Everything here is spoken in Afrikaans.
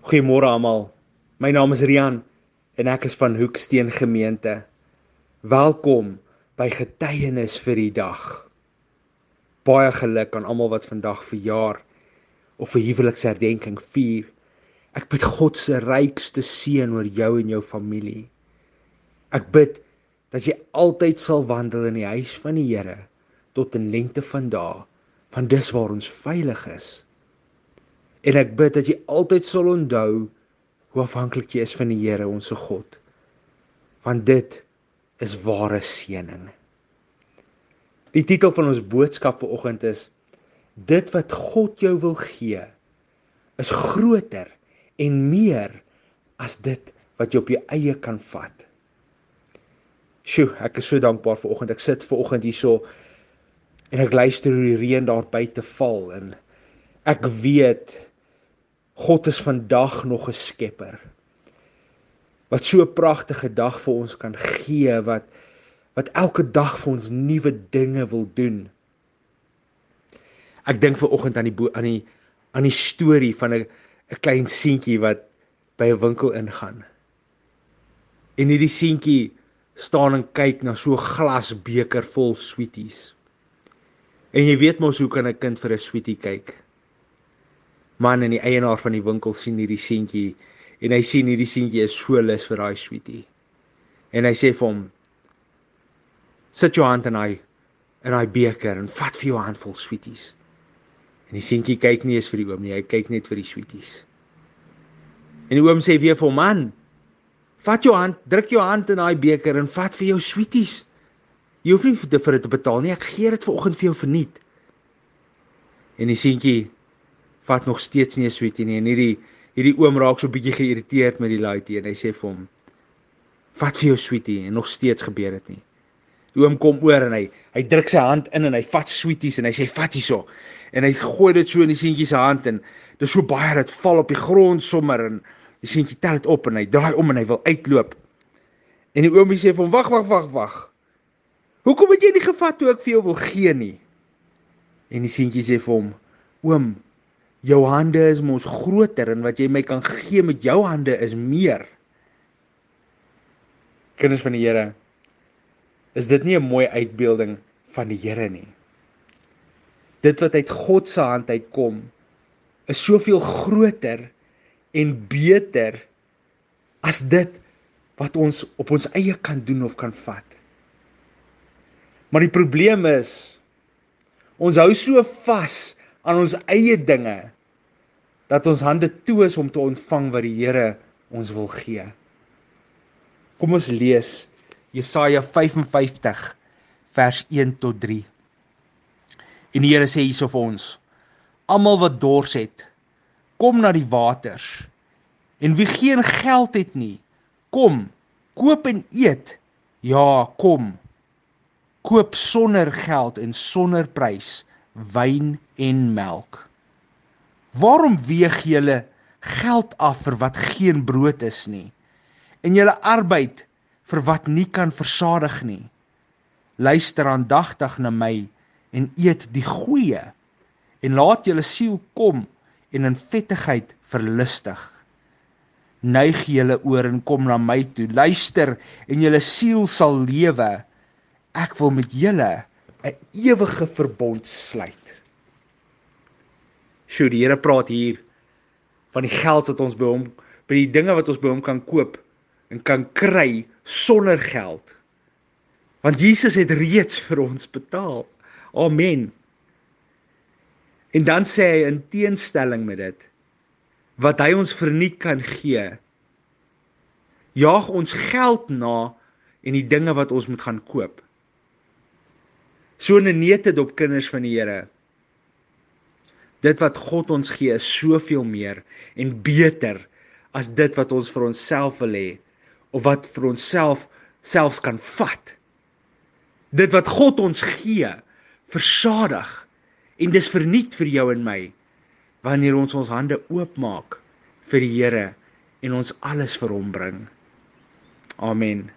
Goeiemôre almal. My naam is Rian en ek is van Hoeksteen Gemeente. Welkom by Getuienis vir die dag. Baie geluk aan almal wat vandag verjaar of 'n huweliksherdenking vier. Ek bid God se rykste seën oor jou en jou familie. Ek bid dat jy altyd sal wandel in die huis van die Here tot in lengte van dae, want dis waar ons veilig is. En ek bid dat jy altyd sal onthou hoe afhanklik jy is van die Here, ons God. Want dit is ware seëning. Die titel van ons boodskap vir oggend is dit wat God jou wil gee is groter en meer as dit wat jy op jou eie kan vat. Sjoe, ek is so dankbaar vir oggend. Ek sit ver oggend hierso en ek luister hoe die reën daar buite val en ek weet God is vandag nog 'n skepper. Wat so 'n pragtige dag vir ons kan gee wat wat elke dag vir ons nuwe dinge wil doen. Ek dink ver oggend aan die aan die aan die storie van 'n 'n klein seentjie wat by 'n winkel ingaan. En hierdie seentjie staan en kyk na so 'n glasbeker vol sweeties. En jy weet mos hoe kan 'n kind vir 'n sweetie kyk? Man in die eienaar van die winkel sien hierdie seentjie en hy sien hierdie seentjie is so lus vir daai sweetie. En hy sê vir hom: "Sit jou hand in hy in hy beker en vat vir jou 'n handvol sweeties." En die seentjie kyk nie eens vir die oom nie, hy kyk net vir die sweeties. En die oom sê weer vir hom: "Man, vat jou hand, druk jou hand in daai beker en vat vir jou sweeties. Jy hoef nie vir dit te betaal nie, ek gee dit vanoggend vir jou verniet." En die seentjie vat nog steeds nie 'n sweetie nie en hierdie hierdie oom raak so bietjie geïrriteerd met die laaitjie en hy sê vir hom vat vir jou sweetie en nog steeds gebeur dit nie. Die oom kom oor en hy hy druk sy hand in en hy vat sweeties en hy sê vat hierso en hy gooi dit so in die seentjie se hand en dit is so baie dat val op die grond sommer en die seentjie tel dit op en hy draai om en hy wil uitloop. En die oomie sê vir hom wag wag wag wag. Hoekom het jy nie gevat toe ek vir jou wil gee nie? En die seentjie sê vir hom oom Jou hande is mos groter en wat jy my kan gee met jou hande is meer. Kinders van die Here, is dit nie 'n mooi uitbeelding van die Here nie? Dit wat uit God se hand uitkom, is soveel groter en beter as dit wat ons op ons eie kan doen of kan vat. Maar die probleem is ons hou so vas aan ons eie dinge dat ons hande toe is om te ontvang wat die Here ons wil gee. Kom ons lees Jesaja 55 vers 1 tot 3. En die Here sê hierso vir ons: Almal wat dors het, kom na die waters. En wie geen geld het nie, kom, koop en eet. Ja, kom. Koop sonder geld en sonder prys wyn en melk. Waarom weeg julle geld af vir wat geen brood is nie en julle arbeid vir wat nie kan versadig nie? Luister aandagtig na my en eet die goeie en laat julle siel kom en in vettigheid verlustig. Neig julle oor en kom na my toe. Luister en julle siel sal lewe. Ek wil met julle 'n ewige verbond sluit. Sjoe, die Here praat hier van die geld wat ons by hom by die dinge wat ons by hom kan koop en kan kry sonder geld. Want Jesus het reeds vir ons betaal. Amen. En dan sê hy in teenstelling met dit wat hy ons verniet kan gee. Jaag ons geld na en die dinge wat ons moet gaan koop. So 'n neete dop kinders van die Here. Dit wat God ons gee is soveel meer en beter as dit wat ons vir onsself wil hê of wat vir onsself selfs kan vat. Dit wat God ons gee, versadig en dis verniet vir jou en my wanneer ons ons hande oopmaak vir die Here en ons alles vir hom bring. Amen.